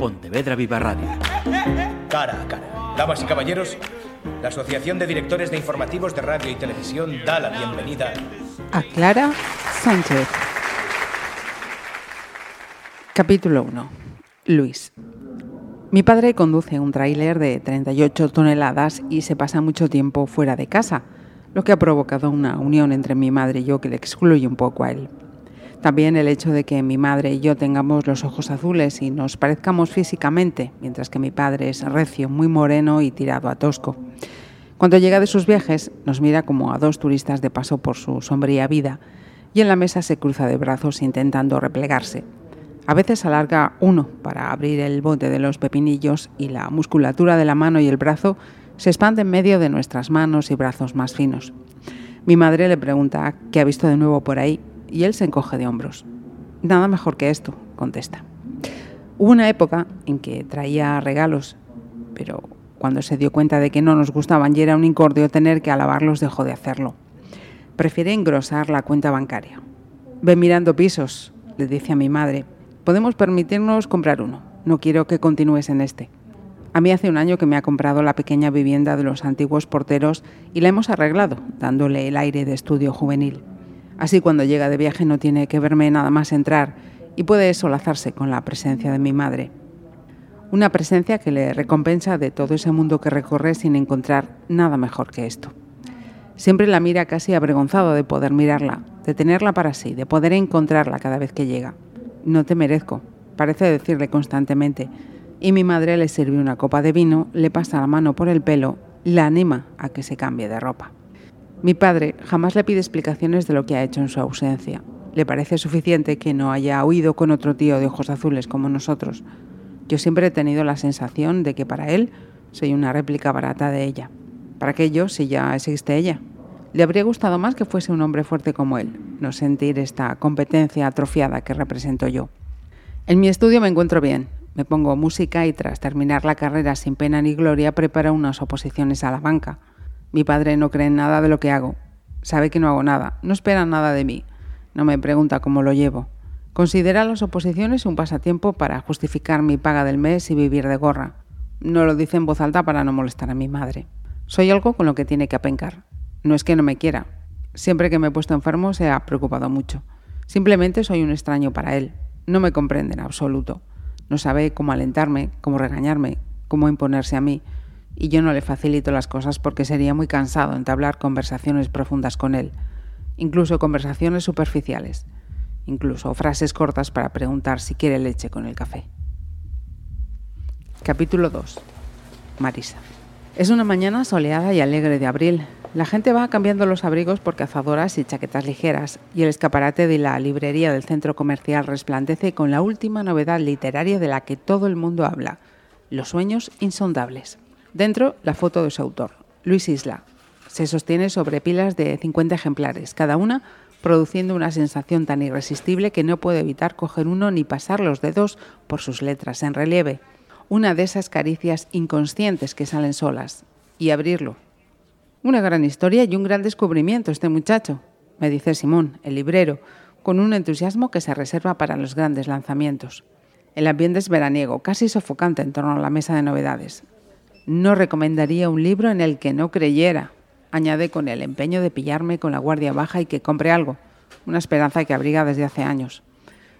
Pontevedra Viva Radio. Cara a cara. Damas y caballeros, la Asociación de Directores de Informativos de Radio y Televisión da la bienvenida a Clara Sánchez. Capítulo 1. Luis. Mi padre conduce un tráiler de 38 toneladas y se pasa mucho tiempo fuera de casa, lo que ha provocado una unión entre mi madre y yo que le excluye un poco a él. También el hecho de que mi madre y yo tengamos los ojos azules y nos parezcamos físicamente, mientras que mi padre es recio, muy moreno y tirado a tosco. Cuando llega de sus viajes, nos mira como a dos turistas de paso por su sombría vida y en la mesa se cruza de brazos intentando replegarse. A veces alarga uno para abrir el bote de los pepinillos y la musculatura de la mano y el brazo se expande en medio de nuestras manos y brazos más finos. Mi madre le pregunta qué ha visto de nuevo por ahí y él se encoge de hombros. Nada mejor que esto, contesta. Hubo una época en que traía regalos, pero cuando se dio cuenta de que no nos gustaban y era un incordio tener que alabarlos, dejó de hacerlo. Prefiere engrosar la cuenta bancaria. Ve mirando pisos, le dice a mi madre, podemos permitirnos comprar uno. No quiero que continúes en este. A mí hace un año que me ha comprado la pequeña vivienda de los antiguos porteros y la hemos arreglado, dándole el aire de estudio juvenil. Así cuando llega de viaje no tiene que verme nada más entrar y puede solazarse con la presencia de mi madre. Una presencia que le recompensa de todo ese mundo que recorre sin encontrar nada mejor que esto. Siempre la mira casi avergonzado de poder mirarla, de tenerla para sí, de poder encontrarla cada vez que llega no te merezco, parece decirle constantemente, y mi madre le sirve una copa de vino, le pasa la mano por el pelo, la anima a que se cambie de ropa. Mi padre jamás le pide explicaciones de lo que ha hecho en su ausencia. Le parece suficiente que no haya huido con otro tío de ojos azules como nosotros. Yo siempre he tenido la sensación de que para él soy una réplica barata de ella. ¿Para qué yo si ya existe ella? Le habría gustado más que fuese un hombre fuerte como él, no sentir esta competencia atrofiada que represento yo. En mi estudio me encuentro bien, me pongo música y tras terminar la carrera sin pena ni gloria preparo unas oposiciones a la banca. Mi padre no cree en nada de lo que hago, sabe que no hago nada, no espera nada de mí, no me pregunta cómo lo llevo. Considera las oposiciones un pasatiempo para justificar mi paga del mes y vivir de gorra. No lo dice en voz alta para no molestar a mi madre. Soy algo con lo que tiene que apencar. No es que no me quiera. Siempre que me he puesto enfermo se ha preocupado mucho. Simplemente soy un extraño para él. No me comprende en absoluto. No sabe cómo alentarme, cómo regañarme, cómo imponerse a mí. Y yo no le facilito las cosas porque sería muy cansado entablar conversaciones profundas con él. Incluso conversaciones superficiales. Incluso frases cortas para preguntar si quiere leche con el café. Capítulo 2. Marisa. Es una mañana soleada y alegre de abril. La gente va cambiando los abrigos por cazadoras y chaquetas ligeras, y el escaparate de la librería del centro comercial resplandece con la última novedad literaria de la que todo el mundo habla, Los sueños insondables. Dentro, la foto de su autor, Luis Isla. Se sostiene sobre pilas de 50 ejemplares, cada una produciendo una sensación tan irresistible que no puede evitar coger uno ni pasar los dedos por sus letras en relieve. Una de esas caricias inconscientes que salen solas. Y abrirlo, una gran historia y un gran descubrimiento este muchacho, me dice Simón, el librero, con un entusiasmo que se reserva para los grandes lanzamientos. El ambiente es veraniego, casi sofocante en torno a la mesa de novedades. No recomendaría un libro en el que no creyera, añade con el empeño de pillarme con la guardia baja y que compre algo, una esperanza que abriga desde hace años.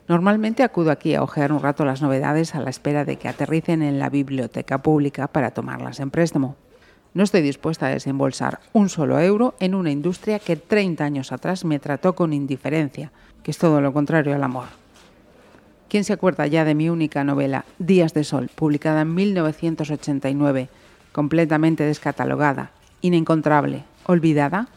Normalmente acudo aquí a ojear un rato las novedades a la espera de que aterricen en la biblioteca pública para tomarlas en préstamo. No estoy dispuesta a desembolsar un solo euro en una industria que 30 años atrás me trató con indiferencia, que es todo lo contrario al amor. ¿Quién se acuerda ya de mi única novela, Días de Sol, publicada en 1989, completamente descatalogada, inencontrable, olvidada?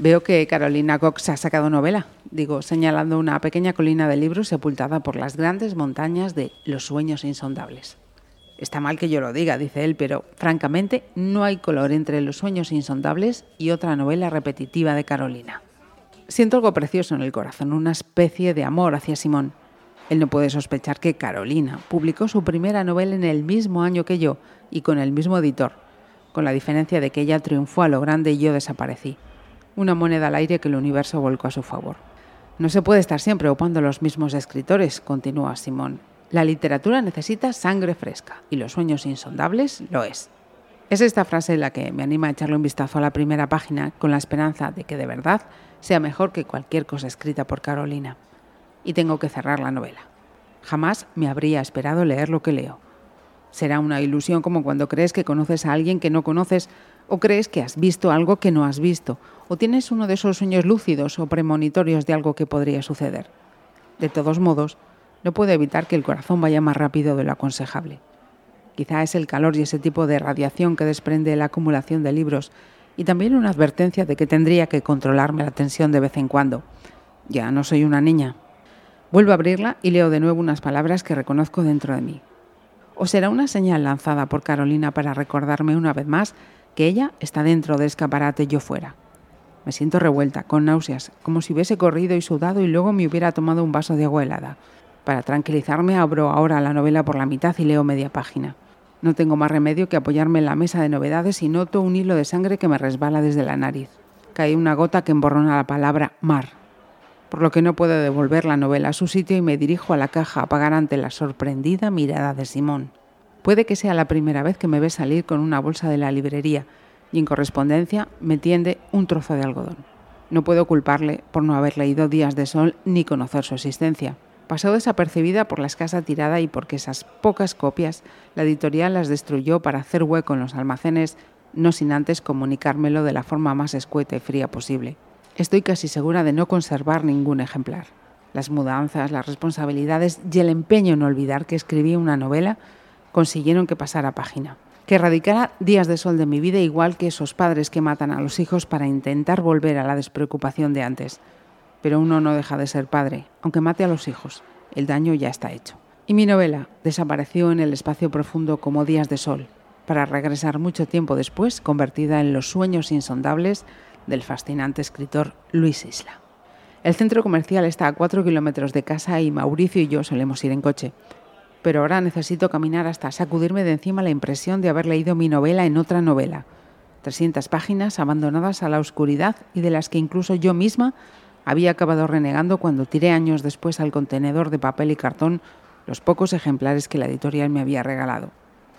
Veo que Carolina Cox ha sacado novela, digo, señalando una pequeña colina de libros sepultada por las grandes montañas de los sueños insondables. Está mal que yo lo diga, dice él, pero francamente no hay color entre Los sueños insondables y otra novela repetitiva de Carolina. Siento algo precioso en el corazón, una especie de amor hacia Simón. Él no puede sospechar que Carolina publicó su primera novela en el mismo año que yo y con el mismo editor, con la diferencia de que ella triunfó a lo grande y yo desaparecí. Una moneda al aire que el universo volcó a su favor. No se puede estar siempre ocupando los mismos escritores, continúa Simón. La literatura necesita sangre fresca y los sueños insondables lo es. Es esta frase la que me anima a echarle un vistazo a la primera página con la esperanza de que de verdad sea mejor que cualquier cosa escrita por Carolina. Y tengo que cerrar la novela. Jamás me habría esperado leer lo que leo. Será una ilusión como cuando crees que conoces a alguien que no conoces o crees que has visto algo que no has visto o tienes uno de esos sueños lúcidos o premonitorios de algo que podría suceder. De todos modos, no puedo evitar que el corazón vaya más rápido de lo aconsejable. Quizá es el calor y ese tipo de radiación que desprende la acumulación de libros y también una advertencia de que tendría que controlarme la tensión de vez en cuando. Ya no soy una niña. Vuelvo a abrirla y leo de nuevo unas palabras que reconozco dentro de mí. ¿O será una señal lanzada por Carolina para recordarme una vez más que ella está dentro del escaparate y yo fuera? Me siento revuelta, con náuseas, como si hubiese corrido y sudado y luego me hubiera tomado un vaso de agua helada. Para tranquilizarme abro ahora la novela por la mitad y leo media página. No tengo más remedio que apoyarme en la mesa de novedades y noto un hilo de sangre que me resbala desde la nariz. Cae una gota que emborrona la palabra mar, por lo que no puedo devolver la novela a su sitio y me dirijo a la caja a pagar ante la sorprendida mirada de Simón. Puede que sea la primera vez que me ve salir con una bolsa de la librería y en correspondencia me tiende un trozo de algodón. No puedo culparle por no haber leído Días de Sol ni conocer su existencia pasó desapercibida por la escasa tirada y porque esas pocas copias la editorial las destruyó para hacer hueco en los almacenes, no sin antes comunicármelo de la forma más escueta y fría posible. Estoy casi segura de no conservar ningún ejemplar. Las mudanzas, las responsabilidades y el empeño en olvidar que escribí una novela consiguieron que pasara página, que erradicara días de sol de mi vida igual que esos padres que matan a los hijos para intentar volver a la despreocupación de antes pero uno no deja de ser padre, aunque mate a los hijos. El daño ya está hecho. Y mi novela desapareció en el espacio profundo como días de sol, para regresar mucho tiempo después convertida en los sueños insondables del fascinante escritor Luis Isla. El centro comercial está a cuatro kilómetros de casa y Mauricio y yo solemos ir en coche. Pero ahora necesito caminar hasta sacudirme de encima la impresión de haber leído mi novela en otra novela. 300 páginas abandonadas a la oscuridad y de las que incluso yo misma había acabado renegando cuando tiré años después al contenedor de papel y cartón los pocos ejemplares que la editorial me había regalado.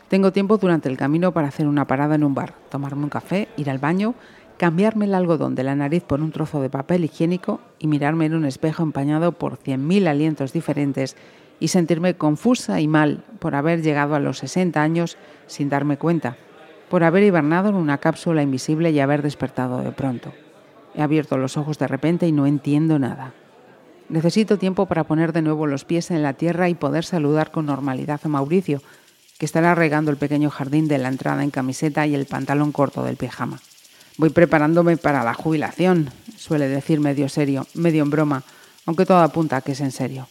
Tengo tiempo durante el camino para hacer una parada en un bar, tomarme un café, ir al baño, cambiarme el algodón de la nariz por un trozo de papel higiénico y mirarme en un espejo empañado por cien mil alientos diferentes y sentirme confusa y mal por haber llegado a los 60 años sin darme cuenta, por haber hibernado en una cápsula invisible y haber despertado de pronto. He abierto los ojos de repente y no entiendo nada. Necesito tiempo para poner de nuevo los pies en la tierra y poder saludar con normalidad a Mauricio, que estará regando el pequeño jardín de la entrada en camiseta y el pantalón corto del pijama. Voy preparándome para la jubilación, suele decir medio serio, medio en broma, aunque todo apunta a que es en serio.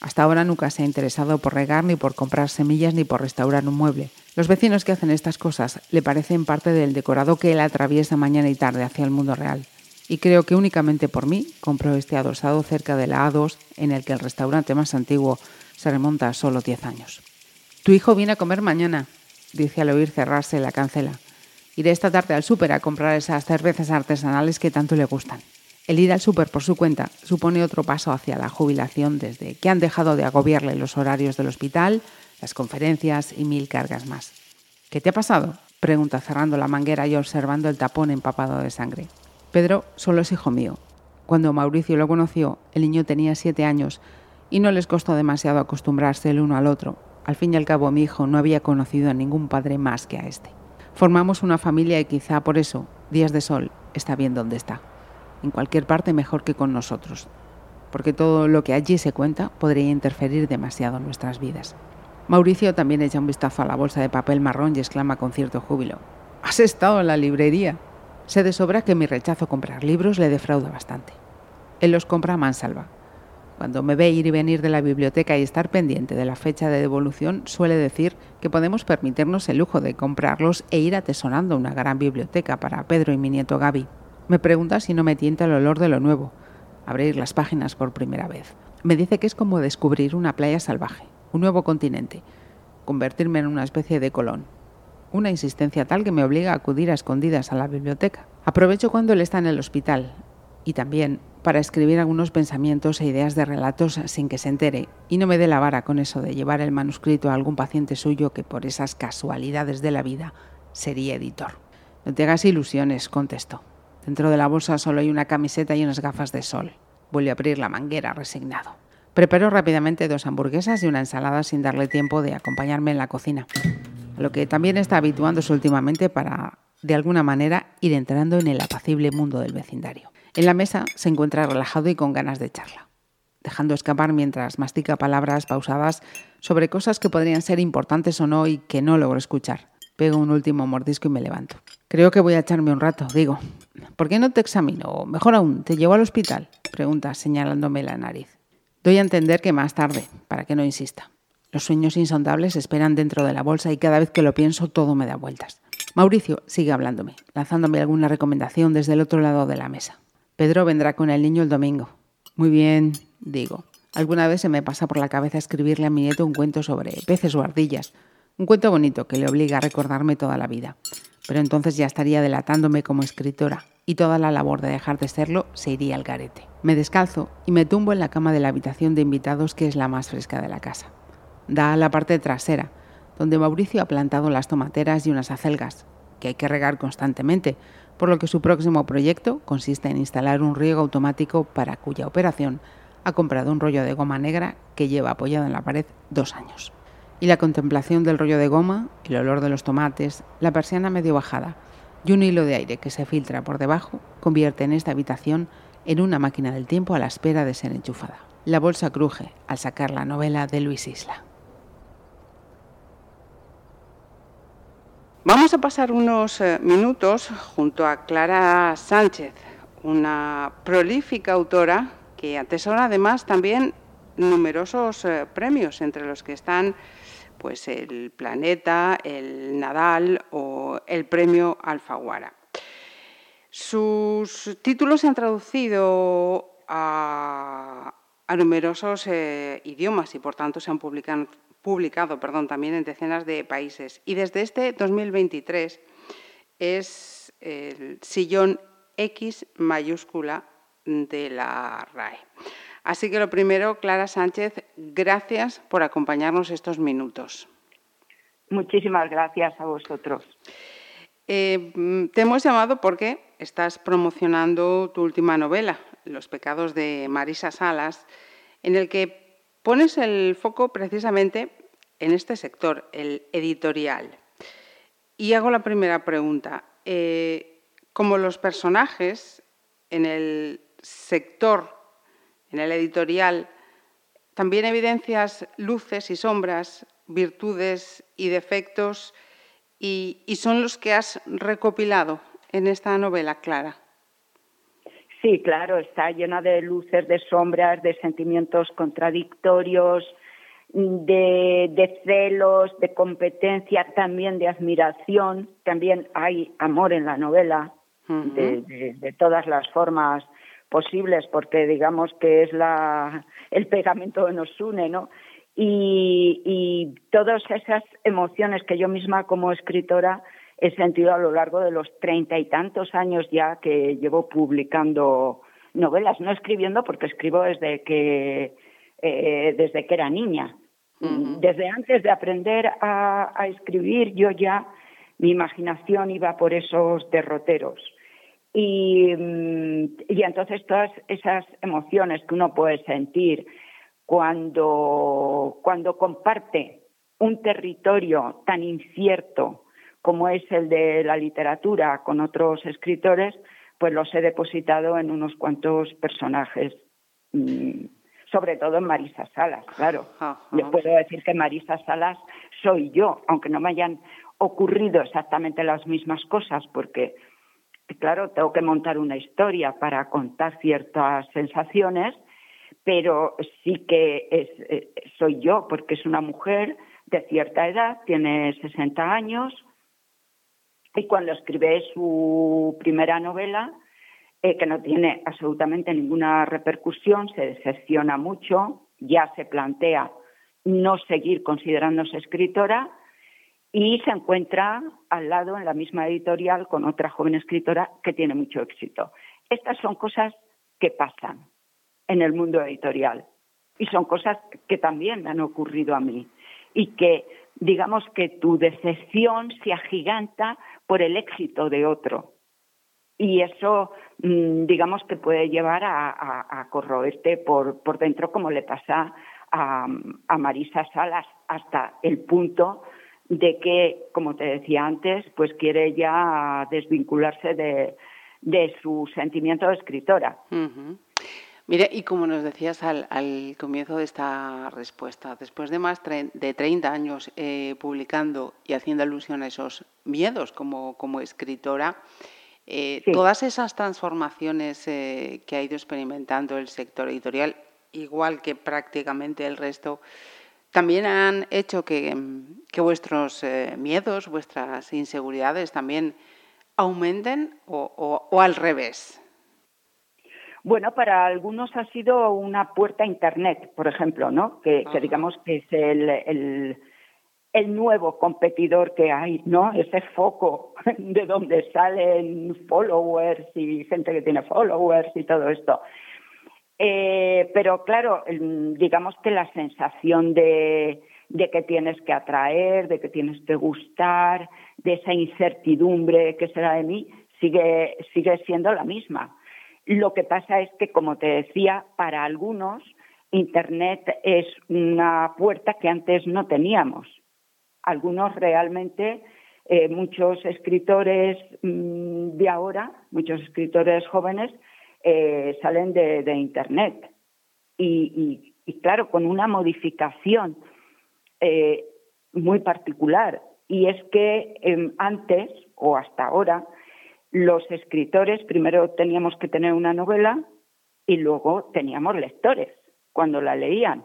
Hasta ahora nunca se ha interesado por regar, ni por comprar semillas, ni por restaurar un mueble. Los vecinos que hacen estas cosas le parecen parte del decorado que él atraviesa mañana y tarde hacia el mundo real y creo que únicamente por mí compró este adosado cerca de la A2 en el que el restaurante más antiguo se remonta a solo 10 años. Tu hijo viene a comer mañana, dice al oír cerrarse la cancela. Iré esta tarde al súper a comprar esas cervezas artesanales que tanto le gustan. El ir al súper por su cuenta supone otro paso hacia la jubilación desde que han dejado de agobiarle los horarios del hospital, las conferencias y mil cargas más. ¿Qué te ha pasado? pregunta cerrando la manguera y observando el tapón empapado de sangre. Pedro solo es hijo mío. Cuando Mauricio lo conoció, el niño tenía siete años y no les costó demasiado acostumbrarse el uno al otro. Al fin y al cabo, mi hijo no había conocido a ningún padre más que a este. Formamos una familia y quizá por eso, Días de Sol está bien donde está. En cualquier parte mejor que con nosotros, porque todo lo que allí se cuenta podría interferir demasiado en nuestras vidas. Mauricio también echa un vistazo a la bolsa de papel marrón y exclama con cierto júbilo. ¿Has estado en la librería? Se de sobra que mi rechazo a comprar libros le defrauda bastante. Él los compra a mansalva. Cuando me ve ir y venir de la biblioteca y estar pendiente de la fecha de devolución, suele decir que podemos permitirnos el lujo de comprarlos e ir atesorando una gran biblioteca para Pedro y mi nieto Gaby. Me pregunta si no me tienta el olor de lo nuevo, abrir las páginas por primera vez. Me dice que es como descubrir una playa salvaje, un nuevo continente, convertirme en una especie de Colón, una insistencia tal que me obliga a acudir a escondidas a la biblioteca. Aprovecho cuando él está en el hospital y también para escribir algunos pensamientos e ideas de relatos sin que se entere y no me dé la vara con eso de llevar el manuscrito a algún paciente suyo que por esas casualidades de la vida sería editor. No te hagas ilusiones, contestó. Dentro de la bolsa solo hay una camiseta y unas gafas de sol. Vuelve a abrir la manguera resignado. Preparó rápidamente dos hamburguesas y una ensalada sin darle tiempo de acompañarme en la cocina, a lo que también está habituándose últimamente para, de alguna manera, ir entrando en el apacible mundo del vecindario. En la mesa se encuentra relajado y con ganas de charla, dejando escapar mientras mastica palabras pausadas sobre cosas que podrían ser importantes o no y que no logro escuchar. Pego un último mordisco y me levanto. Creo que voy a echarme un rato, digo. ¿Por qué no te examino? O mejor aún, ¿te llevo al hospital? Pregunta, señalándome la nariz. Doy a entender que más tarde, para que no insista. Los sueños insondables esperan dentro de la bolsa y cada vez que lo pienso todo me da vueltas. Mauricio sigue hablándome, lanzándome alguna recomendación desde el otro lado de la mesa. Pedro vendrá con el niño el domingo. Muy bien, digo. Alguna vez se me pasa por la cabeza escribirle a mi nieto un cuento sobre peces o ardillas. Un cuento bonito que le obliga a recordarme toda la vida. Pero entonces ya estaría delatándome como escritora y toda la labor de dejar de serlo se iría al garete. Me descalzo y me tumbo en la cama de la habitación de invitados que es la más fresca de la casa. Da a la parte trasera, donde Mauricio ha plantado las tomateras y unas acelgas, que hay que regar constantemente, por lo que su próximo proyecto consiste en instalar un riego automático para cuya operación ha comprado un rollo de goma negra que lleva apoyado en la pared dos años. Y la contemplación del rollo de goma, el olor de los tomates, la persiana medio bajada y un hilo de aire que se filtra por debajo convierte esta habitación en una máquina del tiempo a la espera de ser enchufada. La bolsa cruje al sacar la novela de Luis Isla. Vamos a pasar unos eh, minutos junto a Clara Sánchez, una prolífica autora que atesora además también numerosos eh, premios, entre los que están pues, el Planeta, el Nadal o el Premio Alfaguara. Sus títulos se han traducido a, numerosos eh, idiomas y por tanto se han publicado publicado perdón, también en decenas de países. Y desde este 2023 es el sillón X mayúscula de la RAE. Así que lo primero, Clara Sánchez, gracias por acompañarnos estos minutos. Muchísimas gracias a vosotros. Eh, te hemos llamado porque estás promocionando tu última novela, Los pecados de Marisa Salas, en el que Pones el foco precisamente en este sector, el editorial. Y hago la primera pregunta. Eh, como los personajes en el sector, en el editorial, también evidencias luces y sombras, virtudes y defectos, y, y son los que has recopilado en esta novela, Clara. Sí, claro, está llena de luces, de sombras, de sentimientos contradictorios, de, celos, de competencia, también de admiración. También hay amor en la novela, de, todas las formas posibles, porque digamos que es la, el pegamento que nos une, ¿no? Y, y todas esas emociones que yo misma como escritora he sentido a lo largo de los treinta y tantos años ya que llevo publicando novelas, no escribiendo porque escribo desde que eh, desde que era niña. Desde antes de aprender a, escribir, yo ya mi imaginación iba por esos derroteros. Y, mm, y entonces todas esas emociones que uno puede sentir cuando, cuando comparte un territorio tan incierto como es el de la literatura con otros escritores, pues los he depositado en unos cuantos personajes, mm, sobre todo en Marisa Salas, claro. Le puedo decir que Marisa Salas soy yo, aunque no me hayan ocurrido exactamente las mismas cosas, porque, claro, tengo que montar una historia para contar ciertas sensaciones, pero sí que es, eh, soy yo, porque es una mujer de cierta edad, tiene 60 años, y cuando escribe su primera novela, eh, que no tiene absolutamente ninguna repercusión, se decepciona mucho, ya se plantea no seguir considerándose escritora y se encuentra al lado en la misma editorial con otra joven escritora que tiene mucho éxito. Estas son cosas que pasan en el mundo editorial. Y son cosas que también me han ocurrido a mí. Y que, digamos que tu decepción se agiganta por el éxito de otro. Y eso, mm, digamos que puede llevar a, corroerte por, por dentro, como le pasa a, a Marisa Salas, hasta el punto de que, como te decía antes, pues quiere ya desvincularse de, de su sentimiento de escritora. Mire, y como nos decías al, comienzo de esta respuesta, después de más de 30 años eh, publicando y haciendo alusión a esos miedos como, como escritora, eh, todas esas transformaciones eh, que ha ido experimentando el sector editorial, igual que prácticamente el resto, también han hecho que, que vuestros miedos, vuestras inseguridades también aumenten o, al revés? Bueno, para algunos ha sido una puerta a Internet, por ejemplo, ¿no? Que, digamos que es el, el, nuevo competidor que hay, ¿no? Ese foco de donde salen followers y gente que tiene followers y todo esto. Eh, pero claro, digamos que la sensación de, de que tienes que atraer, de que tienes que gustar, de esa incertidumbre que será de mí, sigue, sigue siendo la misma. Lo que pasa es que, como te decía, para algunos Internet es una puerta que antes no teníamos. Algunos realmente, eh, muchos escritores mm, de ahora, muchos escritores jóvenes, eh, salen de, Internet. y, claro, con una modificación eh, muy particular y es que em, antes o hasta ahora los escritores primero teníamos que tener una novela y luego teníamos lectores cuando la leían.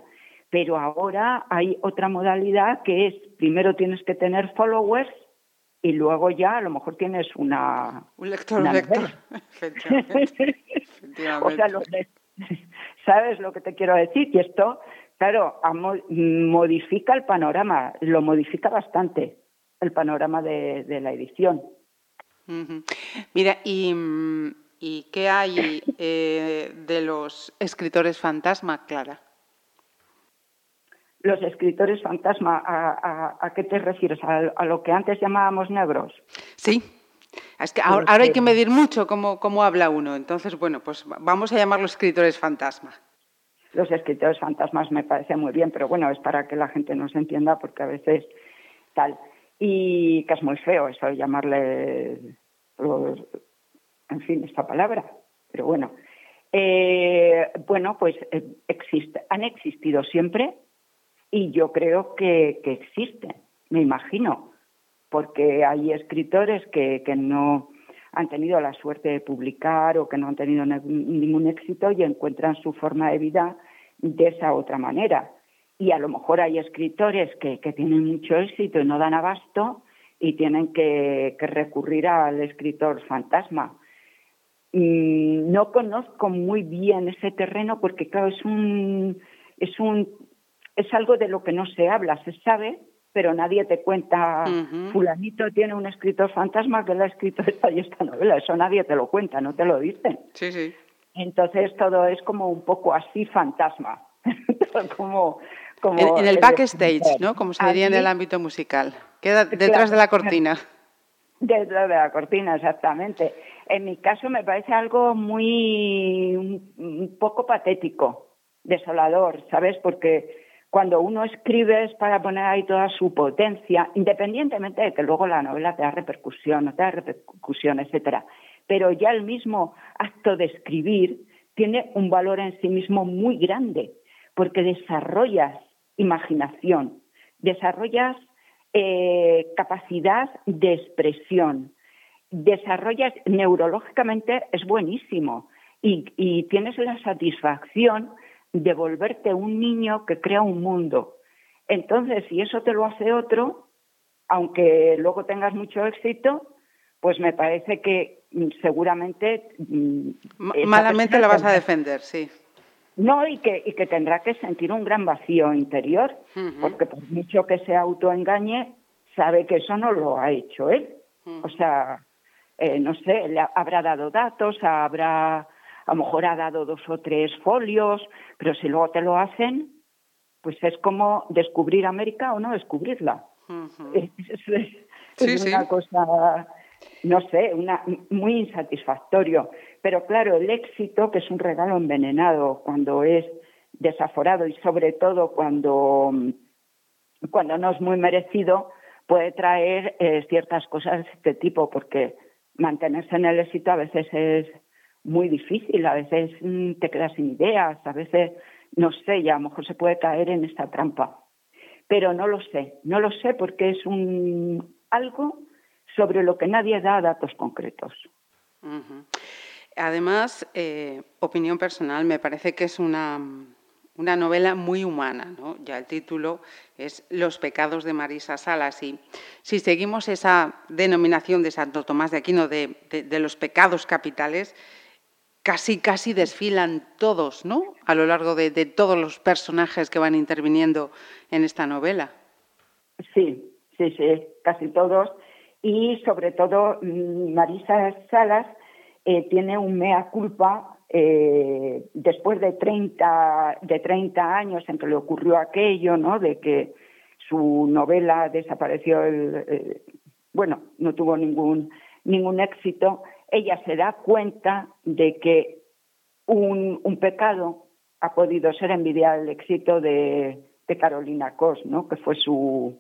Pero ahora hay otra modalidad que es primero tienes que tener followers y luego ya a lo mejor tienes una un lector, un lector. o sea, ¿sabes lo que te quiero decir? Y esto claro, modifica el panorama, lo modifica bastante el panorama de, la edición. Mira, ¿y, qué hay eh, de los escritores fantasma, Clara? Los escritores fantasma, ¿a, qué te refieres? ¿A, lo que antes llamábamos negros? Sí. Es que ahora, ahora hay que medir mucho cómo, cómo habla uno. Entonces, bueno, pues vamos a llamarlos escritores fantasma los escritores fantasmas me parece muy bien, pero bueno, es para que la gente no se entienda porque a veces tal. Y que es muy feo eso de llamarle, en fin, esta palabra. Pero bueno, eh, bueno, pues eh, existe, han existido siempre y yo creo que, que existen, me imagino, porque hay escritores que, que no han tenido la suerte de publicar o que no han tenido ningún éxito y encuentran su forma de vida de esa otra manera. Y a lo mejor hay escritores que, tienen mucho éxito y no dan abasto y tienen que, recurrir al escritor fantasma. no conozco muy bien ese terreno porque claro es un es un es algo de lo que no se habla, se sabe, pero nadie te cuenta, fulanito tiene un escritor fantasma que le ha escrito esta y esta novela, eso nadie te lo cuenta, no te lo dicen. Sí, sí. Entonces todo es como un poco así fantasma. como, como en, el backstage, ¿no? Como se diría en el ámbito musical. Queda detrás de la cortina. Detrás de la cortina, exactamente. En mi caso me parece algo muy un poco patético, desolador, ¿sabes? Porque cuando uno escribe es para poner ahí toda su potencia, independientemente de que luego la novela te da repercusión, no te da repercusión, etcétera. Pero ya el mismo acto de escribir tiene un valor en sí mismo muy grande, porque desarrollas imaginación, desarrollas eh, capacidad de expresión, desarrollas neurológicamente es buenísimo y, y tienes la satisfacción de volverte un niño que crea un mundo. Entonces, si eso te lo hace otro, aunque luego tengas mucho éxito, pues me parece que mm, seguramente... Mm, malamente la vas a defender, sí. No, y que, y que tendrá que sentir un gran vacío interior, porque por mucho que se autoengañe, sabe que eso no lo ha hecho él. O sea, eh, no sé, le habrá dado datos, habrá a lo mejor ha dado dos o tres folios, pero si luego te lo hacen, pues es como descubrir América o no descubrirla. es, una cosa, no sé, una, muy insatisfactorio. Pero claro, el éxito, que es un regalo envenenado cuando es desaforado y sobre todo cuando, cuando no es muy merecido, puede traer eh, ciertas cosas de este tipo, porque mantenerse en el éxito a veces es muy difícil, a veces mm, te quedas sin ideas, a veces, no sé, ya a lo mejor se puede caer en esta trampa. Pero no lo sé, no lo sé porque es un algo sobre lo que nadie da datos concretos. Además, eh, opinión personal, me parece que es una, una novela muy humana, ¿no? Ya el título es Los pecados de Marisa Salas y si seguimos esa denominación de Santo Tomás de Aquino de, los pecados capitales, casi casi desfilan todos, ¿no? A lo largo de, todos los personajes que van interviniendo en esta novela. Sí, sí, sí, casi todos. Y sobre todo mm, Marisa Salas eh, tiene un mea culpa eh, después de 30, de 30 años en que le ocurrió aquello, ¿no? De que su novela desapareció, el, bueno, no tuvo ningún, ningún éxito, ella se da cuenta de que un, un pecado ha podido ser envidiar el éxito de, de Carolina Cos, ¿no? Que fue su,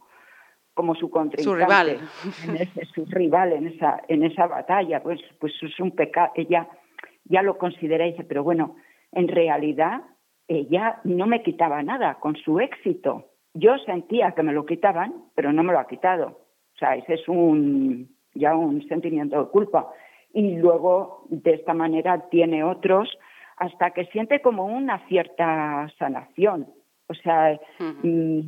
como su contrincante, su rival, en su rival en esa en esa batalla, pues pues es un pecado. Ella ya lo consideré dice, pero bueno, en realidad ella no me quitaba nada con su éxito. Yo sentía que me lo quitaban, pero no me lo ha quitado. O sea, ese es un, ya un sentimiento de culpa. Y luego, de esta manera, tiene otros hasta que siente como una cierta sanación. O sea, mm,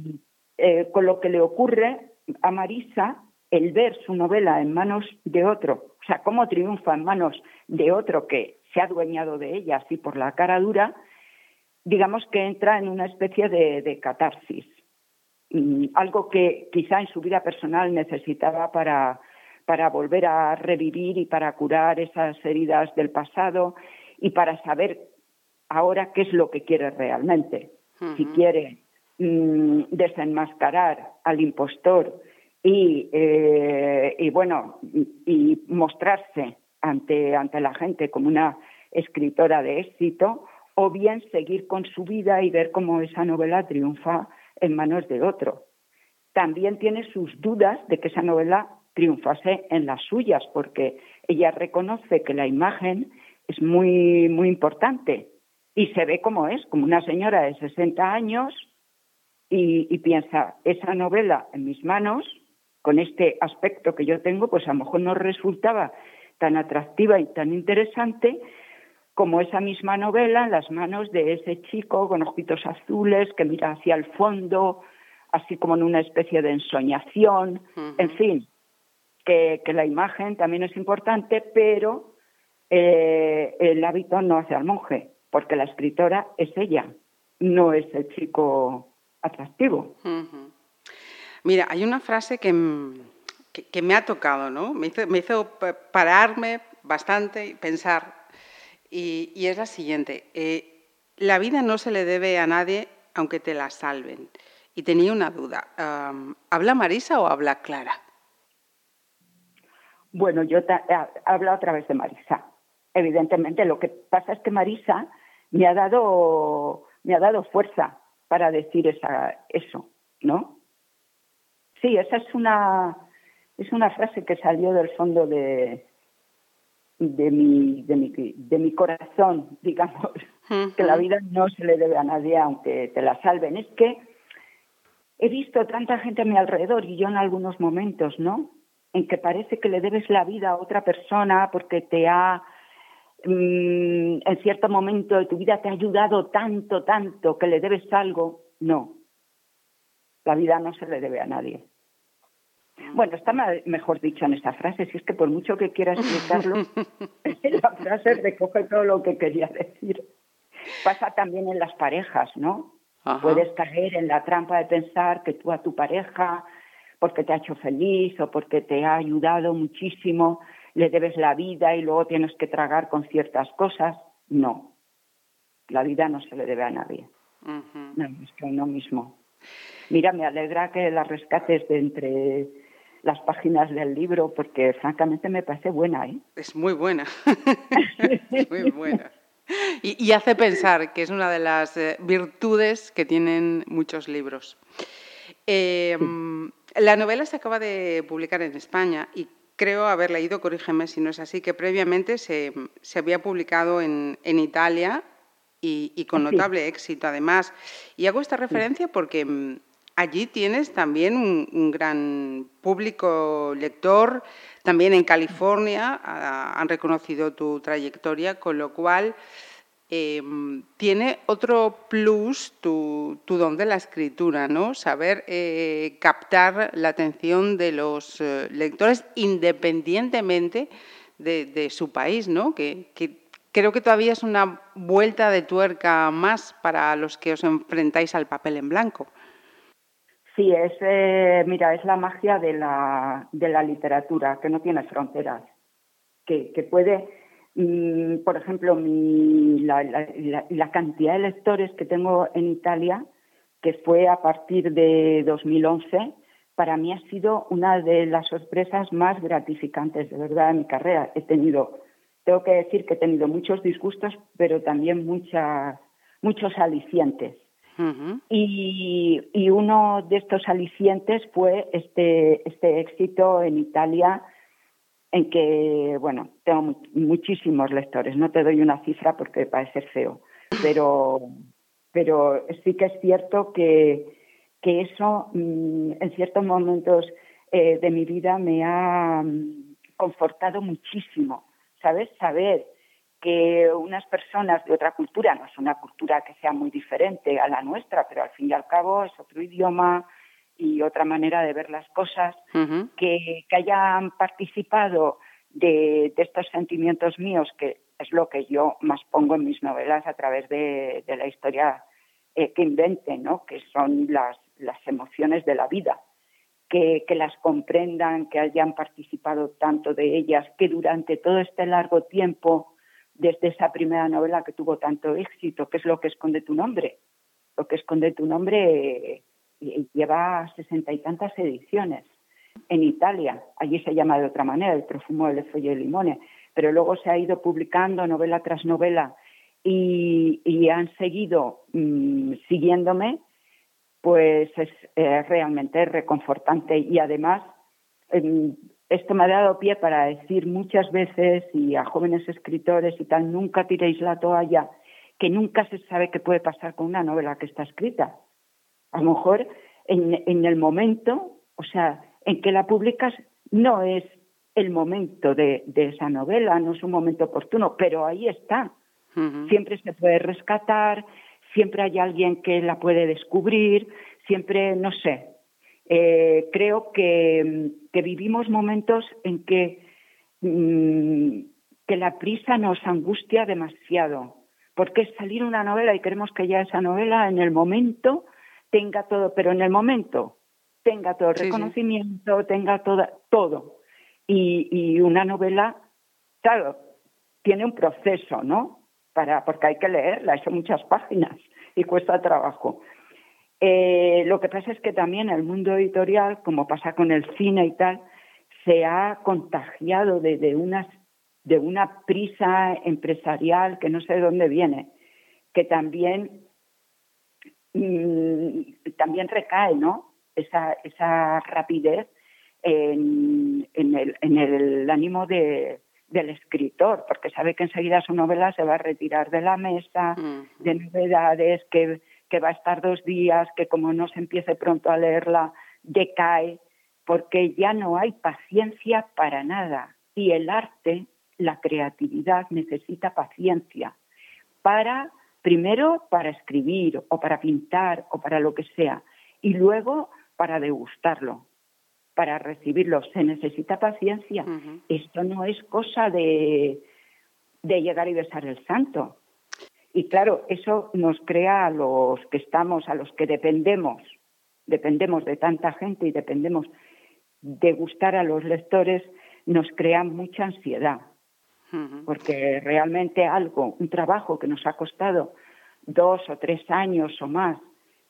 eh, con lo que le ocurre a Marisa, el ver su novela en manos de otro, o sea, cómo triunfa en manos de otro que se ha adueñado de ella así por la cara dura, digamos que entra en una especie de, catarsis, mm, algo que quizá en su vida personal necesitaba para, para volver a revivir y para curar esas heridas del pasado y para saber ahora qué es lo que quiere realmente. Si quiere mm, desenmascarar al impostor y, eh, y bueno, y mostrarse ante, ante la gente como una escritora de éxito, o bien seguir con su vida y ver cómo esa novela triunfa en manos de otro. También tiene sus dudas de que esa novela triunfase en las suyas, porque ella reconoce que la imagen es muy, muy importante y se ve como es, como una señora de 60 años y, y piensa, esa novela en mis manos, con este aspecto que yo tengo, pues a lo mejor no resultaba tan atractiva y tan interesante como esa misma novela en las manos de ese chico con ojitos azules que mira hacia el fondo, así como en una especie de ensoñación, en fin, que, la imagen también es importante, pero eh, el hábito no hace al monje, porque la escritora es ella, no es el chico atractivo. Mira, hay una frase que, que, me ha tocado, ¿no? Me hizo, pararme bastante y pensar, y, es la siguiente. Eh, la vida no se le debe a nadie aunque te la salven. Y tenía una duda. ¿Habla Marisa o habla Clara? Bueno, yo hablo a través de Marisa. Evidentemente, lo que pasa es que Marisa me ha dado, me ha dado fuerza para decir esa, eso, ¿no? Sí, esa es una, es una frase que salió del fondo de, de, mi, de, mi, de mi corazón, digamos, que la vida no se le debe a nadie aunque te la salven. Es que he visto tanta gente a mi alrededor y yo en algunos momentos, ¿no? En que parece que le debes la vida a otra persona porque te ha, mm, en cierto momento de tu vida te ha ayudado tanto, tanto, que le debes algo. No, la vida no se le debe a nadie. Bueno, está mejor dicho en esta frase, si es que por mucho que quiera explicarlo, la frase recoge todo lo que quería decir. Pasa también en las parejas, ¿no? Puedes caer en la trampa de pensar que tú a tu pareja, porque te ha hecho feliz o porque te ha ayudado muchísimo, le debes la vida y luego tienes que tragar con ciertas cosas. no. La vida no se le debe a nadie. No, es que a uno mismo. Mira, me alegra que la rescates de entre las páginas del libro porque francamente me parece buena. ¿eh? Es muy buena. muy buena. Y, hace pensar que es una de las eh, virtudes que tienen muchos libros. Em, la novela se acaba de publicar en España y creo haber leído, corrígeme si no es así, que previamente se, había publicado en, Italia y, con notable éxito además. Y hago esta referencia porque mm, allí tienes también un, gran público lector, también en California han reconocido tu trayectoria, con lo cual em, tiene otro plus tu, don de la escritura, ¿no? Saber eh, captar la atención de los eh, lectores independientemente de, su país, ¿no? Que, creo que todavía es una vuelta de tuerca más para los que os enfrentáis al papel en blanco. Sí, es, eh, mira, es la magia de la, literatura, que no tiene fronteras, que puede, mm, por ejemplo, mi, la, la, cantidad de lectores que tengo en Italia, que fue a partir de 2011, para mí ha sido una de las sorpresas más gratificantes, de verdad, en mi carrera. He tenido, tengo que decir que he tenido muchos disgustos, pero también muchas, muchos alicientes y, uno de estos alicientes fue este, este éxito en Italia, en que, bueno, tengo muchísimos lectores. No te doy una cifra porque parece feo, pero, pero sí que es cierto que, que eso mm, en ciertos momentos eh, de mi vida me ha mm, confortado muchísimo, ¿sabes? Saber que unas personas de otra cultura, no es una cultura que sea muy diferente a la nuestra, pero al fin y al cabo es otro idioma y otra manera de ver las cosas, que, hayan participado de, estos sentimientos míos, que es lo que yo más pongo en mis novelas a través de, la historia eh, que inventen, ¿no? que son las, las emociones de la vida. Que, que, las comprendan, que hayan participado tanto de ellas, que durante todo este largo tiempo desde esa primera novela que tuvo tanto éxito, que es Lo que esconde tu nombre. Lo que esconde tu nombre lleva sesenta y tantas ediciones. En Italia, allí se llama de otra manera, el profumo del folle de limone, pero luego se ha ido publicando novela tras novela y, han seguido mm, siguiéndome, pues es realmente reconfortante y además em, esto me ha dado pie para decir muchas veces y a jóvenes escritores y tal, nunca tiréis la toalla, que nunca se sabe qué puede pasar con una novela que está escrita. A lo mejor en, el momento, o sea, en que la publicas, no es el momento de, esa novela, no es un momento oportuno, pero ahí está. Siempre se puede rescatar, siempre hay alguien que la puede descubrir, siempre, no sé, eh, creo que, vivimos momentos en que, mm, que la prisa nos angustia demasiado, porque es salir una novela y queremos que ya esa novela en el momento tenga todo, pero en el momento tenga todo el reconocimiento, tenga toda, todo. Y, y una novela, claro, tiene un proceso, ¿no? Para, porque hay que leerla, son muchas páginas y cuesta trabajo. Eh, lo que pasa es que también el mundo editorial, como pasa con el cine y tal, se ha contagiado de, de, de una prisa empresarial que no sé de dónde viene, que también, también recae, ¿no? Esa, esa rapidez en, en, el, en el ánimo de, del escritor, porque sabe que enseguida su novela se va a retirar de la mesa, de novedades, que que va a estar dos días, que como no se empiece pronto a leerla, decae, porque ya no hay paciencia para nada. Y el arte, la creatividad, necesita paciencia para, primero, para escribir o para pintar o para lo que sea, y luego para degustarlo, para recibirlo. Se necesita paciencia. Esto no es cosa de, de llegar y besar el santo. Y claro, eso nos crea a los que estamos, a los que dependemos, dependemos de tanta gente y dependemos de gustar a los lectores, nos crea mucha ansiedad. Porque realmente algo, un trabajo que nos ha costado dos o tres años o más,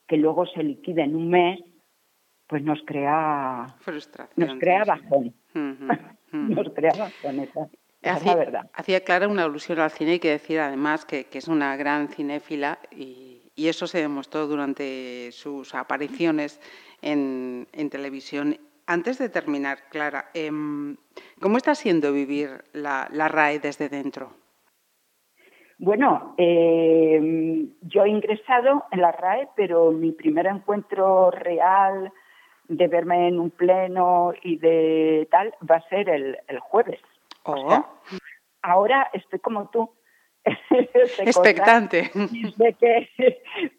que luego se liquide en un mes, pues nos crea frustración. Nos crea bajón. nos crea bajón, esa, es la verdad. Hacía clara una alusión al cine y que decir además que, es una gran cinéfila y, y, eso se demostró durante sus apariciones en, en televisión. Antes de terminar, Clara, em, ¿cómo está siendo vivir la, la RAE desde dentro? Bueno, eh, yo he ingresado en la RAE, pero mi primer encuentro real de verme en un pleno y de tal va a ser el, jueves. Oh. ahora estoy como tú. Expectante.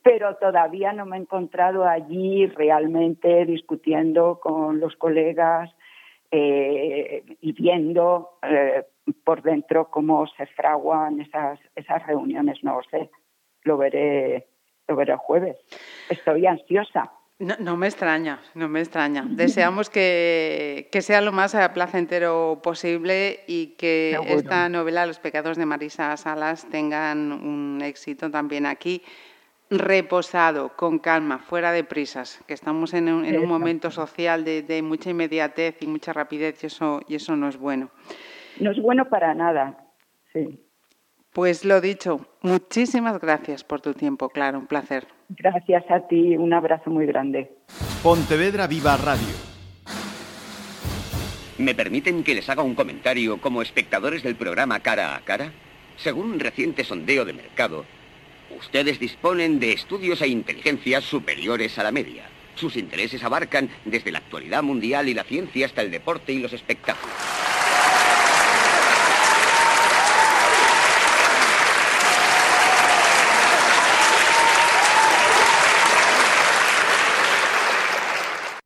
pero todavía no me he encontrado allí realmente discutiendo con los colegas eh, y viendo eh, por dentro cómo se fraguan esas, esas reuniones. No sé, lo veré, lo veré el jueves. Estoy ansiosa. No, me extraña, no me extraña. Deseamos que, sea lo más placentero posible y que esta novela, Los pecados de Marisa Salas, tengan un éxito también aquí, reposado, con calma, fuera de prisas, que estamos en un, momento social de, mucha inmediatez y mucha rapidez y eso, y eso no es bueno. No es bueno para nada, sí. Pues lo dicho, muchísimas gracias por tu tiempo, claro, un placer. Gracias a ti, un abrazo muy grande. Pontevedra Viva Radio. ¿Me permiten que les haga un comentario como espectadores del programa Cara a Cara? Según un reciente sondeo de mercado, ustedes disponen de estudios e inteligencias superiores a la media. Sus intereses abarcan desde la actualidad mundial y la ciencia hasta el deporte y los espectáculos.